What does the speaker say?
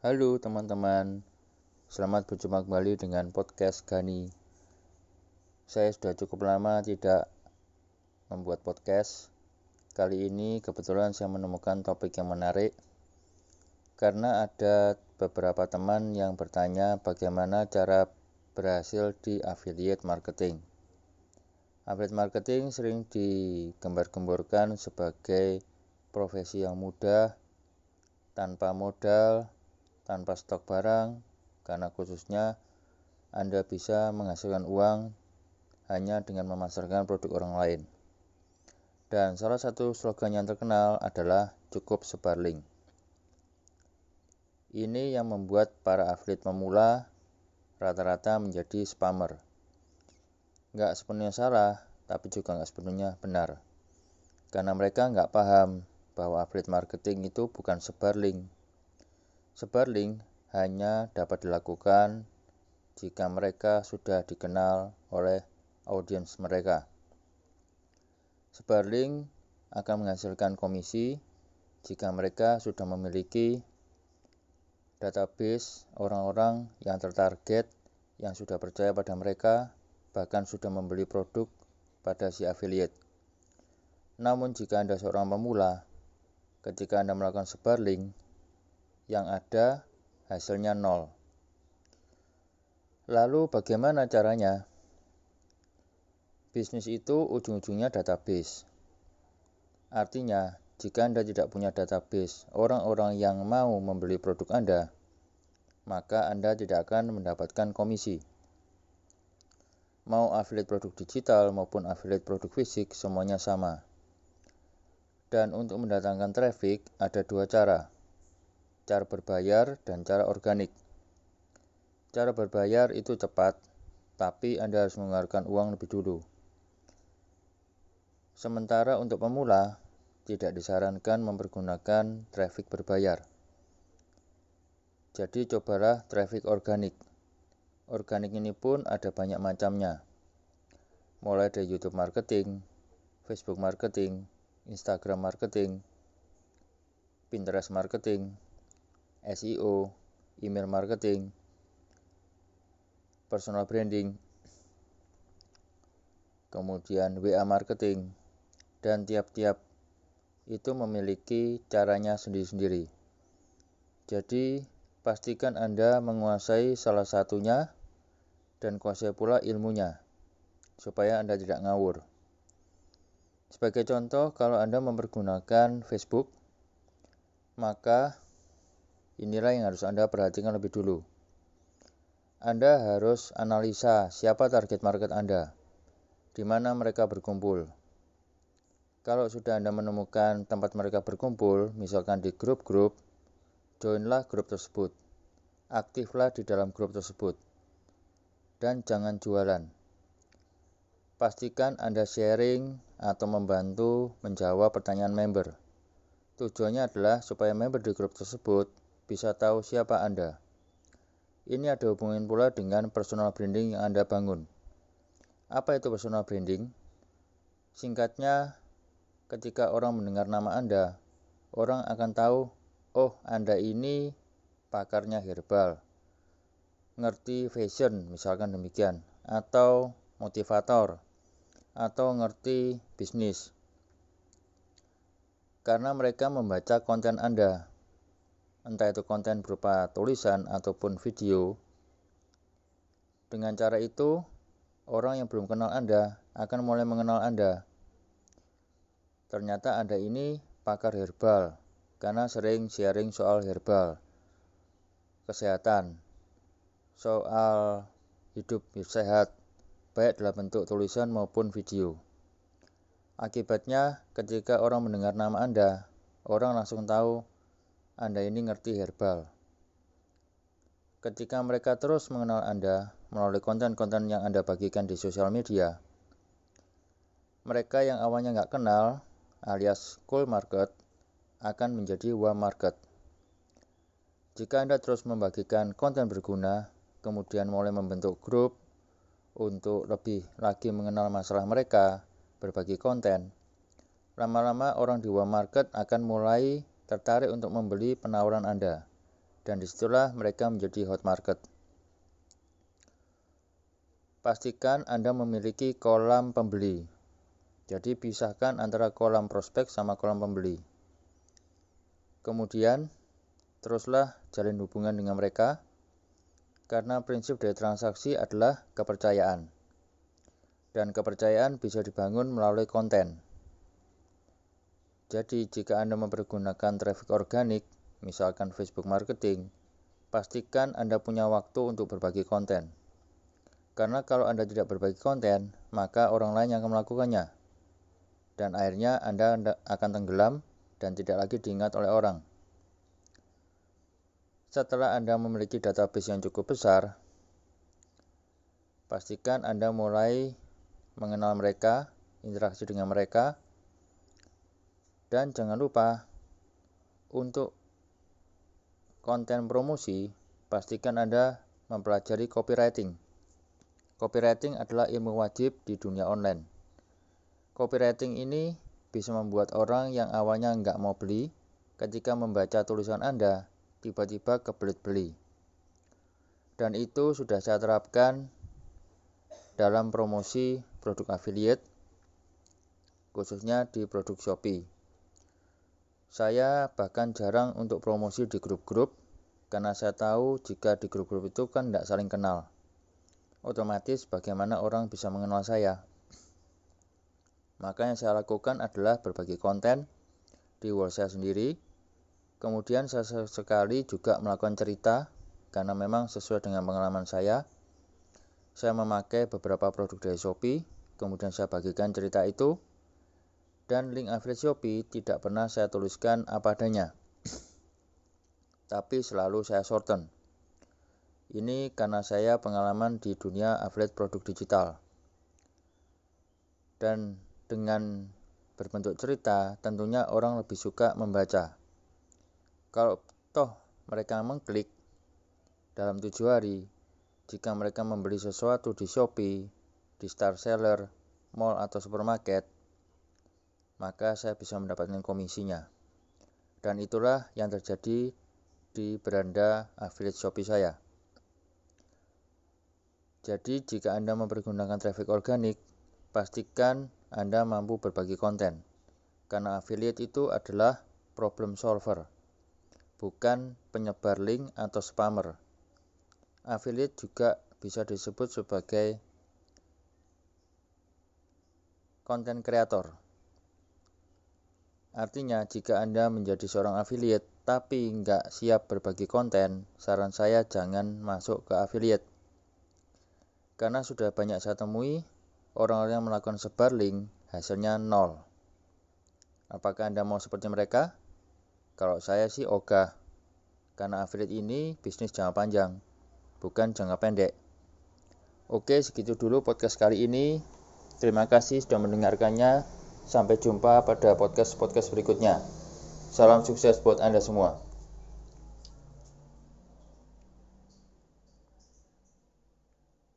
Halo teman-teman, selamat berjumpa kembali dengan podcast Gani. Saya sudah cukup lama tidak membuat podcast. Kali ini kebetulan saya menemukan topik yang menarik karena ada beberapa teman yang bertanya bagaimana cara berhasil di affiliate marketing. Affiliate marketing sering digembar-gemborkan sebagai profesi yang mudah, tanpa modal, tanpa stok barang, karena khususnya Anda bisa menghasilkan uang hanya dengan memasarkan produk orang lain. Dan salah satu slogan yang terkenal adalah cukup sebar link. Ini yang membuat para atlet pemula rata-rata menjadi spammer. Nggak sepenuhnya salah, tapi juga nggak sepenuhnya benar. Karena mereka nggak paham bahwa affiliate marketing itu bukan sebar link, Sebar link hanya dapat dilakukan jika mereka sudah dikenal oleh audiens mereka. Sebar link akan menghasilkan komisi jika mereka sudah memiliki database orang-orang yang tertarget yang sudah percaya pada mereka, bahkan sudah membeli produk pada si affiliate. Namun jika Anda seorang pemula, ketika Anda melakukan sebar link, yang ada hasilnya nol. Lalu bagaimana caranya? Bisnis itu ujung-ujungnya database. Artinya, jika Anda tidak punya database orang-orang yang mau membeli produk Anda, maka Anda tidak akan mendapatkan komisi. Mau affiliate produk digital maupun affiliate produk fisik, semuanya sama. Dan untuk mendatangkan traffic, ada dua cara cara berbayar, dan cara organik. Cara berbayar itu cepat, tapi Anda harus mengeluarkan uang lebih dulu. Sementara untuk pemula, tidak disarankan mempergunakan traffic berbayar. Jadi cobalah traffic organik. Organik ini pun ada banyak macamnya. Mulai dari YouTube marketing, Facebook marketing, Instagram marketing, Pinterest marketing, SEO, email marketing, personal branding, kemudian WA marketing, dan tiap-tiap itu memiliki caranya sendiri-sendiri. Jadi, pastikan Anda menguasai salah satunya dan kuasai pula ilmunya, supaya Anda tidak ngawur. Sebagai contoh, kalau Anda mempergunakan Facebook, maka Inilah yang harus Anda perhatikan lebih dulu. Anda harus analisa siapa target market Anda, di mana mereka berkumpul. Kalau sudah Anda menemukan tempat mereka berkumpul, misalkan di grup-grup, joinlah grup tersebut. Aktiflah di dalam grup tersebut. Dan jangan jualan. Pastikan Anda sharing atau membantu menjawab pertanyaan member. Tujuannya adalah supaya member di grup tersebut bisa tahu siapa Anda. Ini ada hubungan pula dengan personal branding yang Anda bangun. Apa itu personal branding? Singkatnya, ketika orang mendengar nama Anda, orang akan tahu, oh Anda ini pakarnya herbal, ngerti fashion misalkan demikian, atau motivator, atau ngerti bisnis. Karena mereka membaca konten Anda, entah itu konten berupa tulisan ataupun video. Dengan cara itu, orang yang belum kenal Anda akan mulai mengenal Anda. Ternyata Anda ini pakar herbal karena sering sharing soal herbal, kesehatan, soal hidup sehat, baik dalam bentuk tulisan maupun video. Akibatnya, ketika orang mendengar nama Anda, orang langsung tahu anda ini ngerti herbal. Ketika mereka terus mengenal Anda melalui konten-konten yang Anda bagikan di sosial media, mereka yang awalnya nggak kenal alias cool market akan menjadi warm market. Jika Anda terus membagikan konten berguna, kemudian mulai membentuk grup untuk lebih lagi mengenal masalah mereka, berbagi konten, lama-lama orang di warm market akan mulai tertarik untuk membeli penawaran Anda dan di situlah mereka menjadi hot market. Pastikan Anda memiliki kolam pembeli. Jadi pisahkan antara kolam prospek sama kolam pembeli. Kemudian teruslah jalin hubungan dengan mereka karena prinsip dari transaksi adalah kepercayaan. Dan kepercayaan bisa dibangun melalui konten. Jadi, jika Anda mempergunakan traffic organik, misalkan Facebook marketing, pastikan Anda punya waktu untuk berbagi konten. Karena kalau Anda tidak berbagi konten, maka orang lain yang akan melakukannya. Dan akhirnya Anda akan tenggelam dan tidak lagi diingat oleh orang. Setelah Anda memiliki database yang cukup besar, pastikan Anda mulai mengenal mereka, interaksi dengan mereka, dan jangan lupa untuk konten promosi, pastikan Anda mempelajari copywriting. Copywriting adalah ilmu wajib di dunia online. Copywriting ini bisa membuat orang yang awalnya nggak mau beli, ketika membaca tulisan Anda, tiba-tiba kebelit beli. Dan itu sudah saya terapkan dalam promosi produk affiliate, khususnya di produk Shopee. Saya bahkan jarang untuk promosi di grup-grup karena saya tahu jika di grup-grup itu kan tidak saling kenal. Otomatis bagaimana orang bisa mengenal saya. Maka yang saya lakukan adalah berbagi konten di wall saya sendiri. Kemudian saya sekali juga melakukan cerita karena memang sesuai dengan pengalaman saya. Saya memakai beberapa produk dari Shopee, kemudian saya bagikan cerita itu dan link affiliate Shopee tidak pernah saya tuliskan apa adanya. Tapi selalu saya shorten. Ini karena saya pengalaman di dunia affiliate produk digital. Dan dengan berbentuk cerita, tentunya orang lebih suka membaca. Kalau toh mereka mengklik dalam tujuh hari, jika mereka membeli sesuatu di Shopee, di Star Seller, mall atau supermarket, maka saya bisa mendapatkan komisinya. Dan itulah yang terjadi di beranda affiliate Shopee saya. Jadi jika Anda mempergunakan traffic organik, pastikan Anda mampu berbagi konten. Karena affiliate itu adalah problem solver, bukan penyebar link atau spammer. Affiliate juga bisa disebut sebagai konten kreator Artinya, jika Anda menjadi seorang affiliate tapi nggak siap berbagi konten, saran saya jangan masuk ke affiliate. Karena sudah banyak saya temui, orang-orang yang melakukan sebar link, hasilnya nol. Apakah Anda mau seperti mereka? Kalau saya sih ogah. Karena affiliate ini bisnis jangka panjang, bukan jangka pendek. Oke, segitu dulu podcast kali ini. Terima kasih sudah mendengarkannya. Sampai jumpa pada podcast-podcast berikutnya. Salam sukses buat Anda semua.